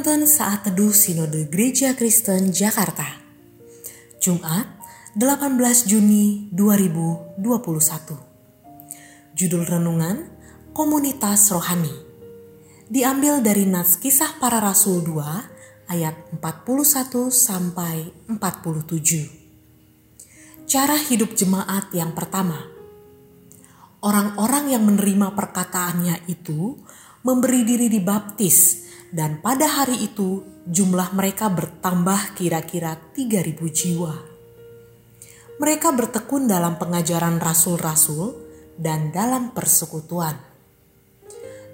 Penuntun Saat Teduh Sinode Gereja Kristen Jakarta. Jumat 18 Juni 2021 Judul Renungan Komunitas Rohani. Diambil dari Nats Kisah Para Rasul 2 ayat 41 sampai 47 Cara hidup jemaat yang pertama. Orang-orang yang menerima perkataannya itu memberi diri dibaptis dan pada hari itu jumlah mereka bertambah kira-kira 3000 jiwa. Mereka bertekun dalam pengajaran rasul-rasul dan dalam persekutuan.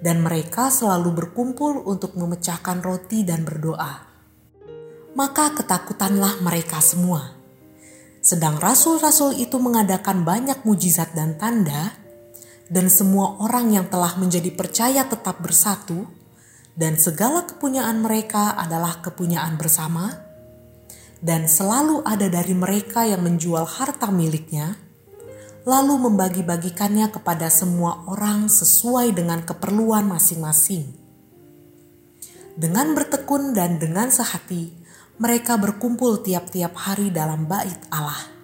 Dan mereka selalu berkumpul untuk memecahkan roti dan berdoa. Maka ketakutanlah mereka semua. Sedang rasul-rasul itu mengadakan banyak mujizat dan tanda, dan semua orang yang telah menjadi percaya tetap bersatu, dan segala kepunyaan mereka adalah kepunyaan bersama, dan selalu ada dari mereka yang menjual harta miliknya, lalu membagi-bagikannya kepada semua orang sesuai dengan keperluan masing-masing. Dengan bertekun dan dengan sehati, mereka berkumpul tiap-tiap hari dalam bait Allah.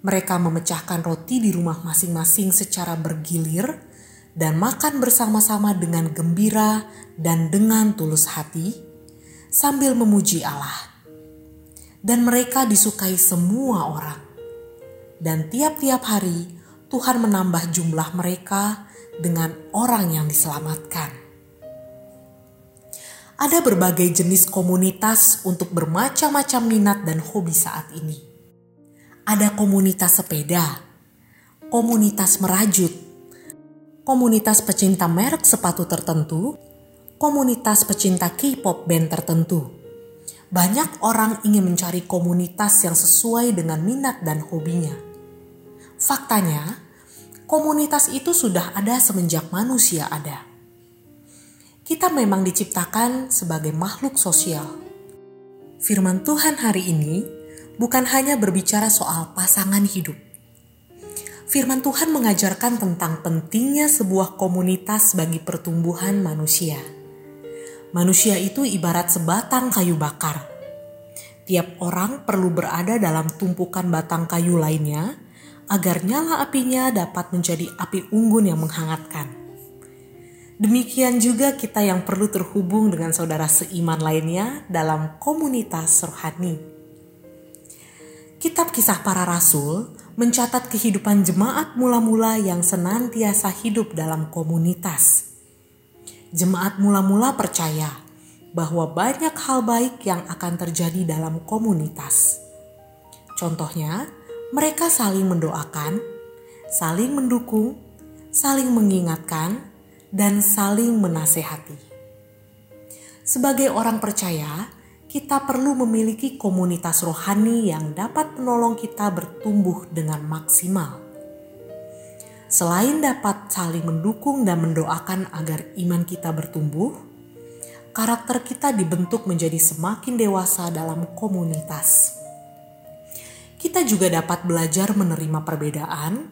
Mereka memecahkan roti di rumah masing-masing secara bergilir dan makan bersama-sama dengan gembira dan dengan tulus hati, sambil memuji Allah. Dan mereka disukai semua orang. Dan tiap-tiap hari Tuhan menambah jumlah mereka dengan orang yang diselamatkan. Ada berbagai jenis komunitas untuk bermacam-macam minat dan hobi saat ini. Ada komunitas sepeda, komunitas merajut, komunitas pecinta merek sepatu tertentu, komunitas pecinta K-pop band tertentu. Banyak orang ingin mencari komunitas yang sesuai dengan minat dan hobinya. Faktanya, komunitas itu sudah ada semenjak manusia ada. Kita memang diciptakan sebagai makhluk sosial. Firman Tuhan hari ini bukan hanya berbicara soal pasangan hidup, firman Tuhan mengajarkan tentang pentingnya sebuah komunitas bagi pertumbuhan manusia. Manusia itu ibarat sebatang kayu bakar. Tiap orang perlu berada dalam tumpukan batang kayu lainnya agar nyala apinya dapat menjadi api unggun yang menghangatkan. Demikian juga kita yang perlu terhubung dengan saudara seiman lainnya dalam komunitas rohani. Kitab Kisah Para Rasul mencatat kehidupan jemaat mula-mula yang senantiasa hidup dalam komunitas. Jemaat mula-mula percaya bahwa banyak hal baik yang akan terjadi dalam komunitas. Contohnya, mereka saling mendoakan, saling mendukung, saling mengingatkan, dan saling menasehati. Sebagai orang percaya, kita perlu memiliki komunitas rohani yang dapat menolong kita bertumbuh dengan maksimal. Selain dapat saling mendukung dan mendoakan agar iman kita bertumbuh, karakter kita dibentuk menjadi semakin dewasa dalam komunitas. Kita juga dapat belajar menerima perbedaan,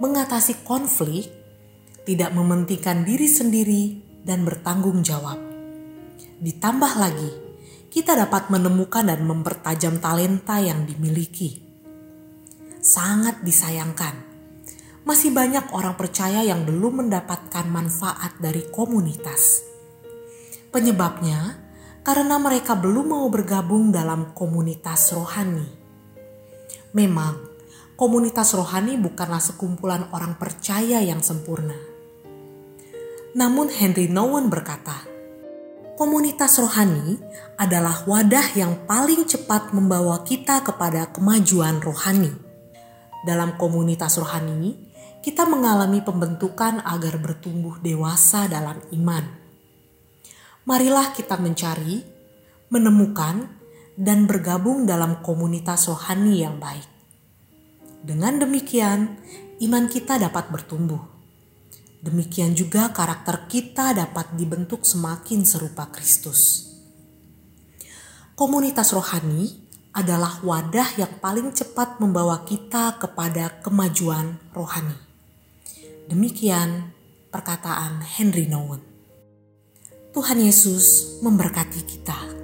mengatasi konflik, tidak mementingkan diri sendiri, dan bertanggung jawab. Ditambah lagi, kita dapat menemukan dan mempertajam talenta yang dimiliki. Sangat disayangkan, masih banyak orang percaya yang belum mendapatkan manfaat dari komunitas. Penyebabnya karena mereka belum mau bergabung dalam komunitas rohani. Memang, komunitas rohani bukanlah sekumpulan orang percaya yang sempurna. Namun Henry Nouwen berkata, komunitas rohani adalah wadah yang paling cepat membawa kita kepada kemajuan rohani. Dalam komunitas rohani, kita mengalami pembentukan agar bertumbuh dewasa dalam iman. Marilah kita mencari, menemukan, dan bergabung dalam komunitas rohani yang baik. Dengan demikian, iman kita dapat bertumbuh Demikian juga karakter kita dapat dibentuk semakin serupa Kristus. Komunitas rohani adalah wadah yang paling cepat membawa kita kepada kemajuan rohani. Demikian perkataan Henry Nouwen. Tuhan Yesus memberkati kita.